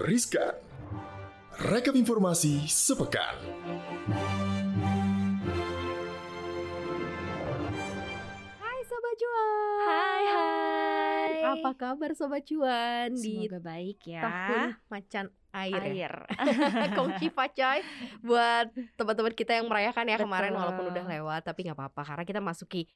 Riskan. Rekap informasi sepekan. Hai Sobat Cuan Hai hai. Apa kabar Sobat Cuan di Semoga baik ya. tahun macan air, ya? Air. Kongsi coy Buat teman-teman kita yang merayakan ya kemarin Betul. walaupun udah lewat Tapi nggak apa-apa karena kita masuki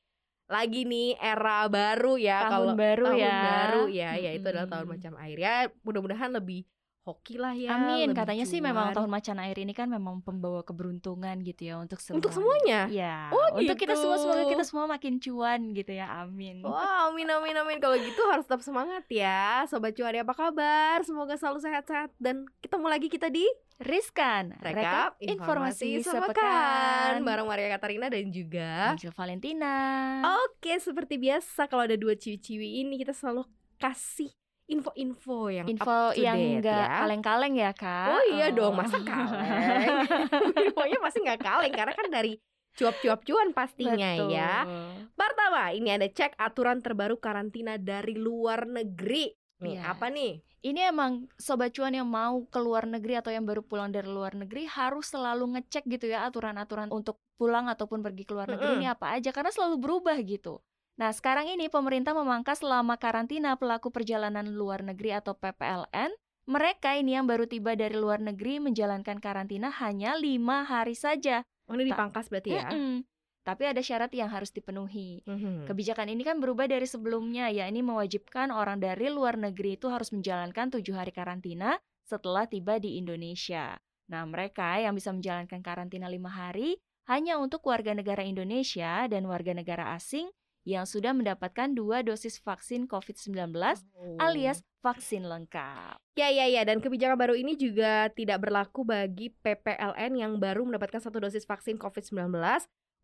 lagi nih era baru ya Tahun kalau baru tahun ya. baru ya yaitu adalah tahun macan air ya mudah-mudahan lebih hoki lah ya Amin. Katanya sih memang cuan. tahun macan air ini kan memang pembawa keberuntungan gitu ya untuk semua. untuk semuanya Iya. Oh, untuk kita semua semoga gitu. kita semua makin cuan gitu ya. Amin. Wah, amin amin amin. Kalau gitu harus tetap semangat ya, sobat cuari apa kabar? Semoga selalu sehat-sehat dan ketemu lagi kita di Riskan. Rekap Informasi Sepekan bareng Maria Katarina dan juga Angel Valentina. Oke, seperti biasa kalau ada dua ciwi-ciwi ini kita selalu kasih info-info yang Info up to yang enggak ya. kaleng-kaleng ya, Kak. Oh iya dong, Oh. masa kaleng? Infonya pasti nggak kaleng karena kan dari cuap-cuap cuan pastinya Betul. ya. Pertama, ini ada cek aturan terbaru karantina dari luar negeri. Nih, Iya. apa nih? Ini emang sobat cuan yang mau ke luar negeri atau yang baru pulang dari luar negeri harus selalu ngecek gitu ya aturan-aturan untuk pulang ataupun pergi ke luar negeri Mm-mm. ini apa aja karena selalu berubah gitu. Nah, sekarang ini pemerintah memangkas selama karantina pelaku perjalanan luar negeri atau PPLN. Mereka ini yang baru tiba dari luar negeri menjalankan karantina hanya lima hari saja. Oh, ini dipangkas berarti ya? Mm-mm. Tapi ada syarat yang harus dipenuhi. Mhm. Kebijakan ini kan berubah dari sebelumnya, yakni mewajibkan orang dari luar negeri itu harus menjalankan tujuh hari karantina setelah tiba di Indonesia. Nah, mereka yang bisa menjalankan karantina lima hari hanya untuk warga negara Indonesia dan warga negara asing yang sudah mendapatkan dua dosis vaksin COVID-19 Oh. alias vaksin lengkap. Ya ya ya dan kebijakan baru ini juga tidak berlaku bagi PPLN yang baru mendapatkan satu dosis vaksin COVID-19.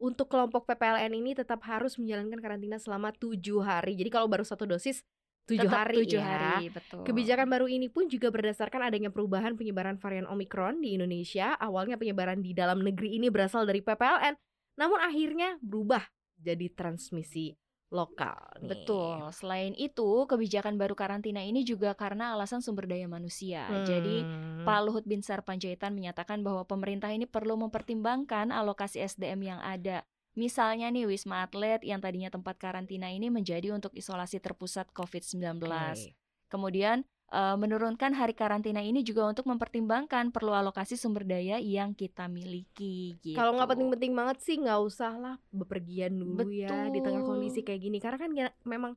Untuk kelompok PPLN ini tetap harus menjalankan karantina selama tujuh hari. Jadi kalau baru satu dosis tujuh Tetap hari tujuh ya. hari, betul. Kebijakan baru ini pun juga berdasarkan adanya perubahan penyebaran varian Omicron di Indonesia. Awalnya penyebaran di dalam negeri ini berasal dari PPLN, namun akhirnya berubah jadi transmisi lokal. Nih. Betul. Selain itu, kebijakan baru karantina ini juga karena alasan sumber daya manusia. Jadi Hmm. Pak Luhut Binsar Panjaitan menyatakan bahwa pemerintah ini perlu mempertimbangkan alokasi SDM yang ada. Misalnya nih Wisma Atlet yang tadinya tempat karantina ini menjadi untuk isolasi terpusat COVID-19. Oke. Kemudian eh, menurunkan hari karantina ini juga untuk mempertimbangkan perlu alokasi sumber daya yang kita miliki. Gitu. Kalau nggak penting-penting banget sih nggak usah lah bepergian dulu ya di tengah Betul. kondisi kayak gini karena kan ya- memang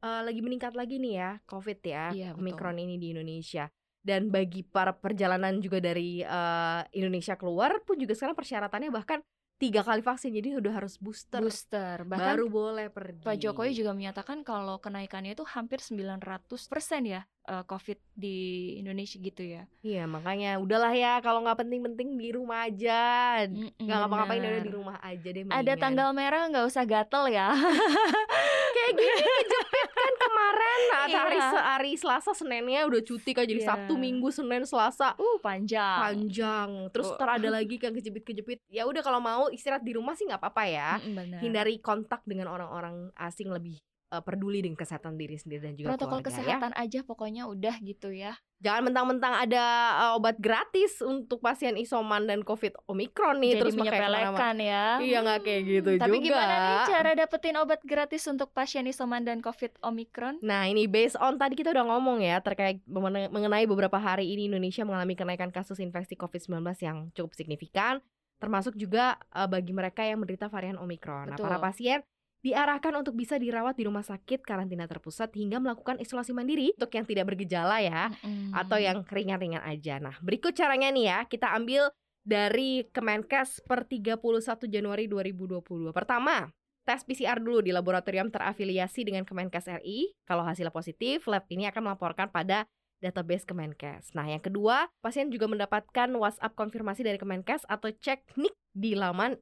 eh, lagi meningkat lagi nih ya COVID ya betul. Omicron ini di Indonesia dan bagi para perjalanan juga dari eh, Indonesia keluar pun juga sekarang persyaratannya bahkan tiga kali vaksin jadi udah harus booster, booster bahkan baru boleh pergi. Pak Jokowi juga menyatakan kalau kenaikannya itu hampir 900% ya eh, COVID di Indonesia gitu ya. Iya makanya udahlah ya kalau nggak penting-penting di rumah aja nggak ngapa-ngapain udah di rumah aja deh. Ada mendingan. tanggal merah nggak usah gatel ya. kayak gini kejepit nah, hari Iya. hari Selasa Seninnya udah cuti kan jadi Iya. Sabtu Minggu Senin Selasa Uh panjang. panjang terus ntar ada lagi kan kejepit-kejepit ya udah kalau mau istirahat di rumah sih nggak apa-apa ya Mm-mm, benar. hindari kontak dengan orang-orang asing lebih eh, peduli dengan kesehatan diri sendiri dan juga Protokol keluarga ya kesehatan aja pokoknya udah gitu ya. jangan mentang-mentang ada eh, obat gratis untuk pasien isoman dan covid omikron nih Jadi terus menyepelekan ya. iya nggak kayak gitu Tapi juga gimana nih cara dapetin obat gratis untuk pasien isoman dan COVID Omicron? Nah ini based on tadi kita udah ngomong ya terkait mengenai beberapa hari ini Indonesia mengalami kenaikan kasus infeksi COVID-19 yang cukup signifikan termasuk juga eh, bagi mereka yang menderita varian Omicron. Nah, para pasien diarahkan untuk bisa dirawat di rumah sakit karantina terpusat hingga melakukan isolasi mandiri untuk yang tidak bergejala ya Mm-mm. atau yang ringan-ringan aja. Nah, berikut caranya nih ya. Kita ambil dari Kemenkes per 31 Januari 2022. Pertama, tes PCR dulu di laboratorium terafiliasi dengan Kemenkes RI. Kalau hasilnya positif, lab ini akan melaporkan pada database Kemenkes. Nah, yang kedua, pasien juga mendapatkan WhatsApp konfirmasi dari Kemenkes atau cek NIK di laman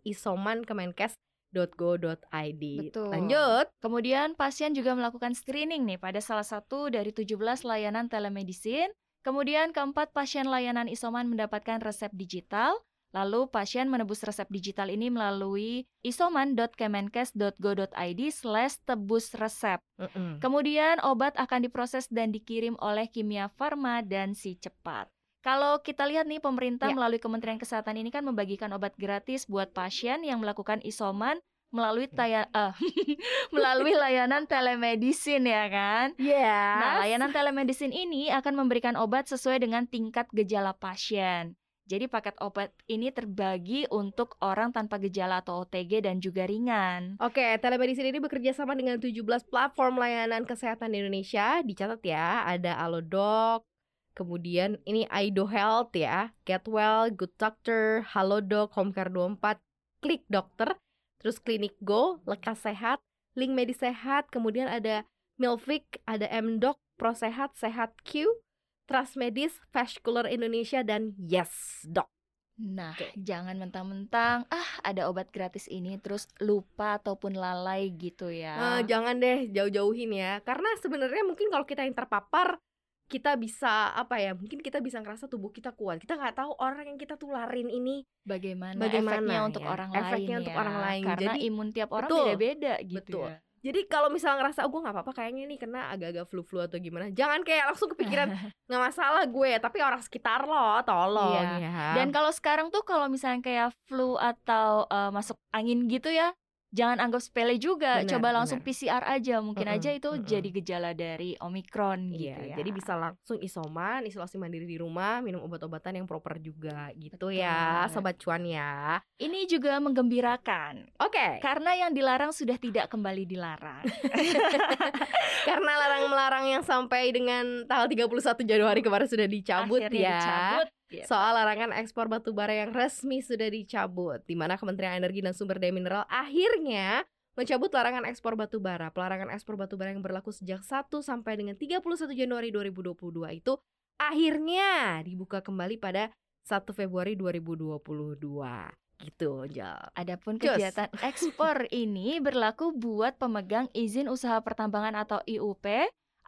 isomankemenkes.go.id. Betul. Lanjut. Kemudian pasien juga melakukan screening nih pada salah satu dari 17 layanan telemedicine. Kemudian keempat pasien layanan isoman mendapatkan resep digital. Lalu pasien menebus resep digital ini melalui isoman.kemenkes.go.id slash tebus resep. Mm-mm. Kemudian obat akan diproses dan dikirim oleh Kimia Farma dan Si Cepat. Kalau kita lihat nih pemerintah Ya. melalui Kementerian Kesehatan ini kan membagikan obat gratis buat pasien yang melakukan isoman melalui taya, eh, melalui layanan telemedicine ya kan. Yes. Nah, layanan telemedicine ini akan memberikan obat sesuai dengan tingkat gejala pasien. Jadi paket obat ini terbagi untuk orang tanpa gejala atau OTG dan juga ringan. Oke, telemedicine ini bekerja sama dengan 17 platform layanan kesehatan di Indonesia. Dicatat ya, ada Alodoc, kemudian ini Aido Health ya, Getwell, Good Doctor, Halodoc, Homecare 24, Klik Dokter, terus Klinik Go, Lekas Sehat, Link Medis Sehat, kemudian ada Milfik, ada Mdoc, Prosehat, Sehat Q, Trust Medis, Vascular Indonesia, dan Yes Doc. Nah, Oke. jangan mentang-mentang ah ada obat gratis ini terus lupa ataupun lalai gitu ya. Eh, jangan deh jauh-jauhin ya karena sebenarnya mungkin kalau kita yang terpapar kita bisa apa ya mungkin kita bisa ngerasa tubuh kita kuat kita nggak tahu orang yang kita tularin ini bagaimana, Bagaimana efeknya untuk ya? orang Efeknya lain untuk ya. orang lain. Karena Jadi- imun tiap orang Betul. beda-beda gitu Betul. ya. jadi kalau misalnya ngerasa oh gue nggak apa-apa kayaknya nih kena agak-agak flu-flu atau gimana jangan kayak langsung kepikiran nggak masalah gue tapi orang sekitar lo tolong Iya. ya Dan kalau sekarang tuh kalau misalnya kayak flu atau eh, masuk angin gitu ya, jangan anggap sepele juga. Benar, Coba langsung benar. PCR aja, mungkin Mm-mm, aja itu mm-mm. jadi gejala dari Omikron gitu Iya, ya. jadi bisa langsung isoman, isolasi mandiri di rumah, minum obat-obatan yang proper juga gitu Betul ya, sobat cuan ya. Ini juga menggembirakan Oke, karena yang dilarang sudah tidak kembali dilarang. karena larang melarang yang sampai dengan tanggal 31 Januari kemarin sudah dicabut Akhirnya ya. dicabut. Gitu. Soal larangan ekspor batu bara yang resmi sudah dicabut, di mana Kementerian Energi dan Sumber Daya Mineral akhirnya mencabut larangan ekspor batu bara. Pelarangan ekspor batu bara yang berlaku sejak 1 sampai dengan 31 Januari 2022 itu akhirnya dibuka kembali pada 1 Februari 2022. Gitu, Jal. Adapun Cus. kegiatan ekspor ini berlaku buat pemegang izin usaha pertambangan atau IUP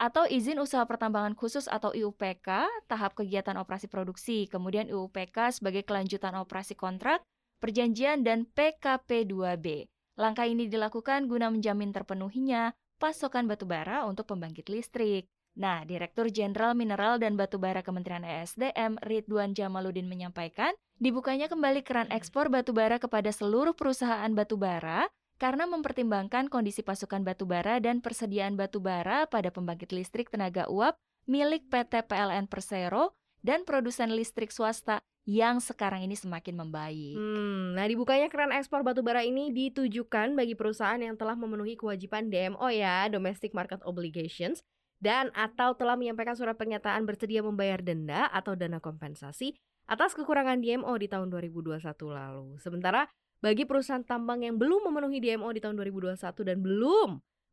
atau izin usaha pertambangan khusus atau IUPK, tahap kegiatan operasi produksi, kemudian IUPK sebagai kelanjutan operasi kontrak, perjanjian dan PKP2B. Langkah ini dilakukan guna menjamin terpenuhinya pasokan batubara untuk pembangkit listrik. Nah, Direktur Jenderal Mineral dan Batubara Kementerian ESDM Ridwan Jamaluddin menyampaikan, dibukanya kembali keran ekspor batubara kepada seluruh perusahaan batubara karena mempertimbangkan kondisi pasokan batubara dan persediaan batubara pada pembangkit listrik tenaga uap milik PT PLN Persero dan produsen listrik swasta yang sekarang ini semakin membaik. Hmm, nah dibukanya keran ekspor batu bara ini ditujukan bagi perusahaan yang telah memenuhi kewajiban DMO ya, Domestic Market Obligations, dan atau telah menyampaikan surat pernyataan bersedia membayar denda atau dana kompensasi atas kekurangan DMO di tahun 2021 lalu. Sementara bagi perusahaan tambang yang belum memenuhi DMO di tahun 2021 dan belum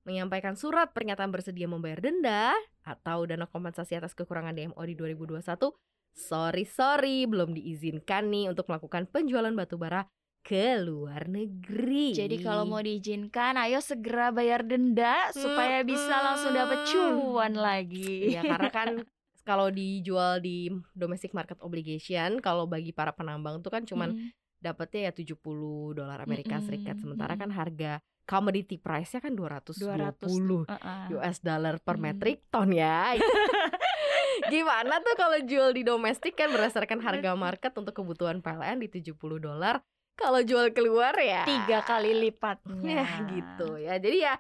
menyampaikan surat pernyataan bersedia membayar denda atau dana kompensasi atas kekurangan DMO di 2021, sorry sorry belum diizinkan nih untuk melakukan penjualan batu bara ke luar negeri. Jadi kalau mau diizinkan, ayo segera bayar denda supaya bisa langsung dapat cuan lagi. ya karena kan kalau dijual di domestic market obligation, kalau bagi para penambang tuh kan cuman Mm. Dapatnya ya 70 dolar Amerika Mm-mm, Serikat sementara mm-mm. kan harga commodity price-nya kan 220 200 US dollar per Hmm. metric ton ya. Gimana tuh kalau jual di domestik kan berdasarkan harga market untuk kebutuhan PLN di 70 dolar. Kalau jual keluar ya tiga kali lipatnya. Ya gitu ya. Jadi ya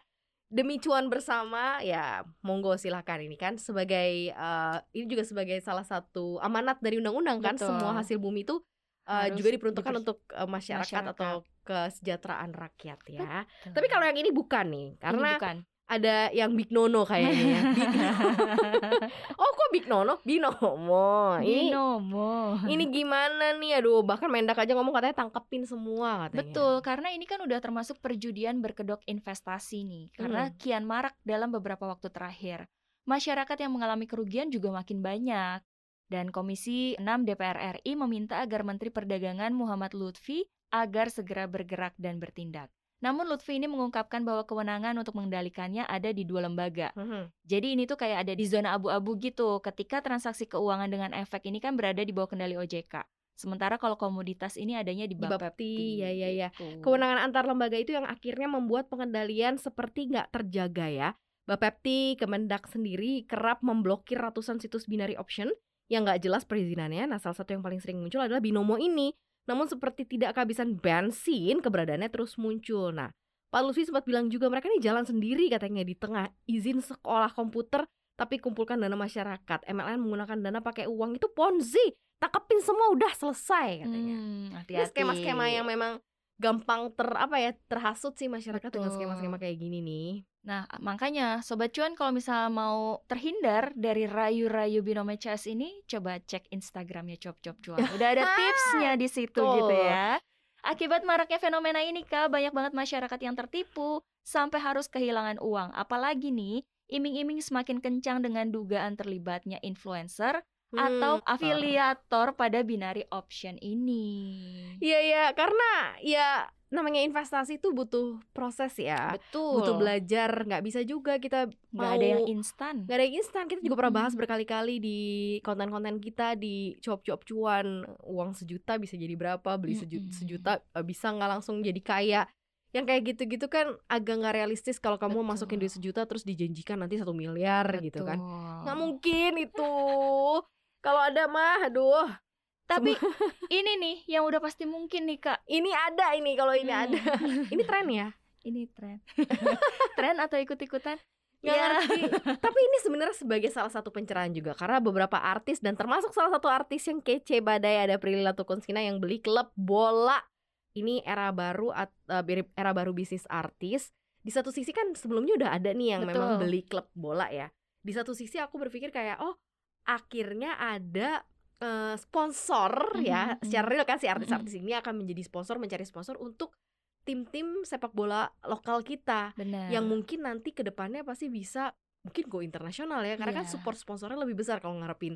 demi cuan bersama ya monggo silahkan ini kan sebagai eh, ini juga sebagai salah satu amanat dari undang-undang kan Betul. semua hasil bumi itu eh, Harus juga diperuntukkan diber- untuk eh, masyarakat, masyarakat. atau kesejahteraan rakyat ya. Betul. Tapi kalau yang ini bukan nih Ini karena bukan. ada yang Big Nono kayaknya ya. Big Oh kok Big Nono? Binomo. Ini Binomo. ini gimana nih? Aduh, bahkan Mendak aja ngomong katanya tangkepin semua katanya. Betul, karena ini kan udah termasuk perjudian berkedok investasi nih. Karena Hmm. kian marak dalam beberapa waktu terakhir. Masyarakat yang mengalami kerugian juga makin banyak. Dan Komisi 6 DPR RI meminta agar Menteri Perdagangan Muhammad Lutfi agar segera bergerak dan bertindak. Namun Lutfi ini mengungkapkan bahwa kewenangan untuk mengendalikannya ada di dua lembaga. Mhm. Jadi ini tuh kayak ada di zona abu-abu gitu. Ketika transaksi keuangan dengan efek ini kan berada di bawah kendali OJK. Sementara kalau komoditas ini adanya di Bapepti. Bapepti, ya ya ya. Gitu. Kewenangan antar lembaga itu yang akhirnya membuat pengendalian seperti nggak terjaga ya. Bapepti, Kemendak sendiri kerap memblokir ratusan situs binary option yang nggak jelas perizinannya. Nah, salah satu yang paling sering muncul adalah binomo ini. Namun seperti tidak kehabisan bensin, keberadaannya terus muncul. Nah, Pak Lutfi sempat bilang juga mereka ini jalan sendiri katanya di tengah izin sekolah komputer tapi kumpulkan dana masyarakat. MLN menggunakan dana pakai uang itu ponzi. Takepin semua udah selesai katanya. Hmm, Ini hati-hati. skema-skema yang memang gampang ter apa ya terhasut sih masyarakat dengan Betul. skema-skema kayak gini nih. Nah, makanya Sobat Cuan kalau misalnya mau terhindar dari rayu-rayu binomo CS ini, coba cek Instagramnya Cop Cop Cuan. Udah ada tipsnya di situ Betul. gitu ya. Akibat maraknya fenomena ini, Kak, banyak banget masyarakat yang tertipu sampai harus kehilangan uang. Apalagi nih, iming-iming semakin kencang dengan dugaan terlibatnya influencer atau Hmm. afiliator pada binary option ini. Iya ya, karena ya namanya investasi itu butuh proses ya. Betul. Butuh belajar, nggak bisa juga kita Nggak ada yang instan. nggak ada yang instan. Kita juga pernah bahas berkali-kali di konten-konten kita di cuap-cuap cuan uang sejuta bisa jadi berapa, beli seju- Mm-mm. sejuta eh, bisa nggak langsung jadi kaya. Yang kayak gitu-gitu kan agak nggak realistis kalau kamu Betul. masukin duit sejuta terus dijanjikan nanti satu miliar gitu kan. Betul. Nggak mungkin itu. Kalau ada mah, aduh, Tapi ini nih yang udah pasti mungkin nih kak. ini ada ini kalau ini Hmm. ada. Ini tren ya? Ini tren. tren atau ikut-ikutan? Nggak Ya. ngerti. Tapi ini sebenarnya sebagai salah satu pencerahan juga karena beberapa artis dan termasuk salah satu artis yang kece badai ada Prilly Latuconsina yang beli klub bola. Ini era baru eh, era baru bisnis artis. Di satu sisi kan sebelumnya udah ada nih yang memang Betul. beli klub bola ya. Di satu sisi aku berpikir kayak oh akhirnya ada eh, sponsor ya Mhm, secara real kan si artis-artis ini akan menjadi sponsor mencari sponsor untuk tim-tim sepak bola lokal kita Benar. yang mungkin nanti ke depannya pasti bisa mungkin go internasional ya karena kan Iya. support sponsornya lebih besar kalau ngarepin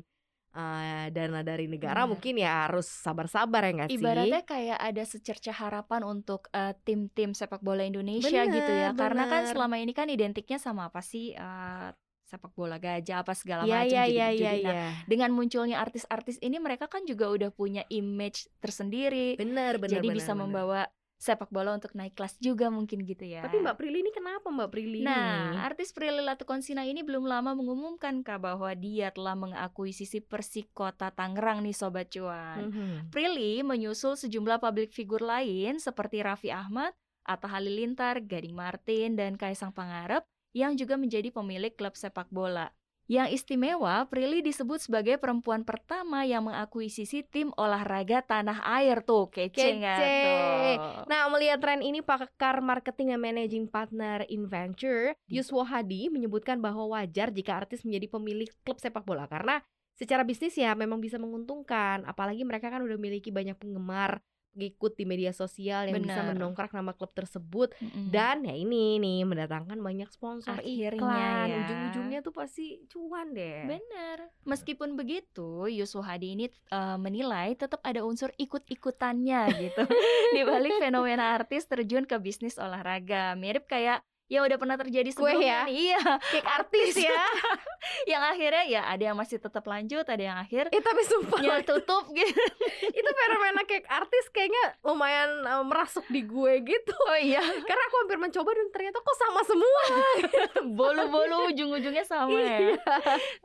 eh, dana dari negara Benar. mungkin ya harus sabar-sabar ya nggak sih Ibaratnya kayak ada secerca harapan untuk eh, tim-tim sepak bola Indonesia Bener, gitu ya. Karena kan bener. selama ini kan identiknya sama apa sih eh, sepak bola gajah apa segala Iya macam judi- iya iya judi. Nah, iya dengan munculnya artis-artis ini mereka kan juga udah punya image tersendiri. benar benar jadi benar, bisa benar. membawa sepak bola untuk naik kelas juga mungkin gitu ya. tapi Mbak Prilly ini kenapa Mbak Prilly Nah, artis Prilly Latukonsina ini belum lama mengumumkan kak bahwa dia telah mengakuisisi Persikota Tangerang nih Sobat Cuan. Mhm. Prilly menyusul sejumlah publik figur lain seperti Raffi Ahmad, Atta Halilintar, Gading Martin, dan Kaisang Pangarep yang juga menjadi pemilik klub sepak bola. Yang istimewa, Prilly disebut sebagai perempuan pertama yang mengakuisisi tim olahraga tanah air tuh. Kece nggak tuh? Nah, melihat tren ini, pakar marketing dan managing partner Inventure, Yuswo Hadi menyebutkan bahwa wajar jika artis menjadi pemilik klub sepak bola karena secara bisnis ya memang bisa menguntungkan. Apalagi mereka kan udah memiliki banyak penggemar, pengikut di media sosial yang bisa Benar. mendongkrak nama klub tersebut Mm-mm. dan ya ini nih mendatangkan banyak sponsor Akhirnya iklan. ya. Ujung-ujungnya tuh pasti cuan deh. Benar. Meskipun begitu, Yusuf Hadi ini eh, menilai tetap ada unsur ikut-ikutannya gitu. Di balik fenomena artis terjun ke bisnis olahraga. Mirip kayak yang udah pernah terjadi Kue sebelumnya ya? nih. Iya, Kayak artis ya. yang akhirnya ya ada yang masih tetap lanjut, ada yang akhir eh tapi sumpah ya tutup gitu. itu fenomena kayak artis kayaknya lumayan eh, merasuk di gue gitu. Oh iya, Karena aku hampir mencoba dan ternyata kok sama semua. bolu-bolu ujung-ujungnya sama ya. Iya.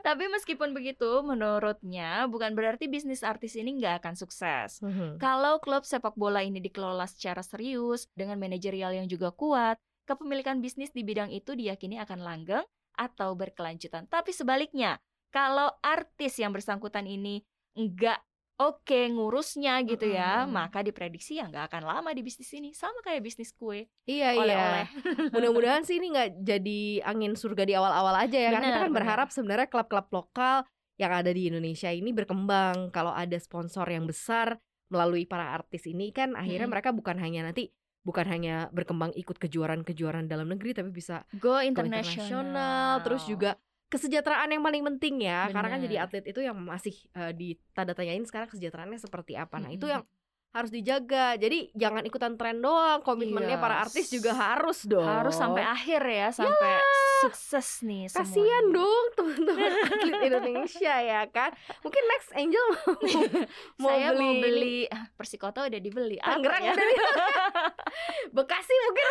Tapi meskipun begitu, menurutnya bukan berarti bisnis artis ini nggak akan sukses. Kalau klub sepak bola ini dikelola secara serius dengan manajerial yang juga kuat, kepemilikan bisnis di bidang itu diyakini akan langgeng atau berkelanjutan. Tapi sebaliknya, kalau artis yang bersangkutan ini enggak oke ngurusnya gitu ya, Mm-mm. maka diprediksi ya nggak akan lama di bisnis ini. Sama kayak bisnis kue, Iya iya. oleh-oleh. Mudah-mudahan sih ini nggak jadi angin surga di awal-awal aja ya. Karena kita Benar, kan benar. berharap sebenarnya klub-klub lokal yang ada di Indonesia ini berkembang. Kalau ada sponsor yang besar melalui para artis ini kan akhirnya Mm-mm. mereka bukan hanya nanti bukan hanya berkembang ikut kejuaraan-kejuaraan dalam negeri tapi bisa Go internasional. terus juga kesejahteraan yang paling penting ya karena kan jadi atlet itu yang masih eh, ditanda tanyain sekarang kesejahteraannya seperti apa nah itu Mm-mm. yang harus dijaga. Jadi jangan ikutan tren doang, komitmennya Iya, para artis juga harus dong. Harus sampai akhir ya, sampai sukses nih Kasian semuanya. dong teman-teman atlet Indonesia ya kan. Mungkin next Angel mau mau Saya beli, mau beli ah, Persikota udah dibeli. Tangerang ya? udah Bekasi mungkin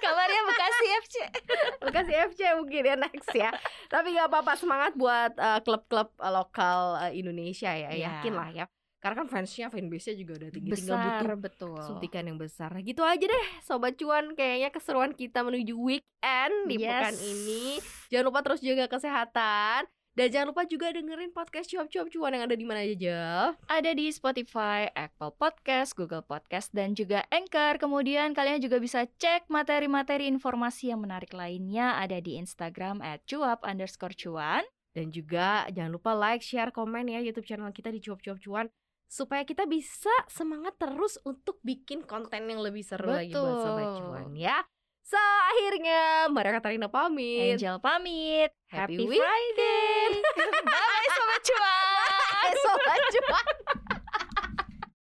Kabarnya Bekasi FC. Bekasi FC mungkin ya next ya. Tapi nggak apa-apa semangat buat eh, klub-klub eh, lokal eh, Indonesia ya. Ya. Yakin lah ya. Karena kan fansnya fanbase-nya juga udah tinggi tinggal Besar butuh betul. suntikan yang besar. Gitu aja deh sobat cuan kayaknya keseruan kita menuju weekend di Yes. pekan ini. Jangan lupa terus jaga kesehatan dan jangan lupa juga dengerin podcast cuap-cuap cuan yang ada di mana aja, Jel. Ada di Spotify, Apple Podcast, Google Podcast, dan juga Anchor. Kemudian kalian juga bisa cek materi-materi informasi yang menarik lainnya ada di Instagram at cuap underscore cuan. Dan juga jangan lupa like, share, komen ya YouTube channel kita di cuap-cuap cuan supaya kita bisa semangat terus untuk bikin konten yang lebih seru lagi buat sobat Betul. cuan ya. So akhirnya Maria Katarina pamit. Angel pamit. Happy Happy. Friday. Bye sobat cuan. Sobat cuan.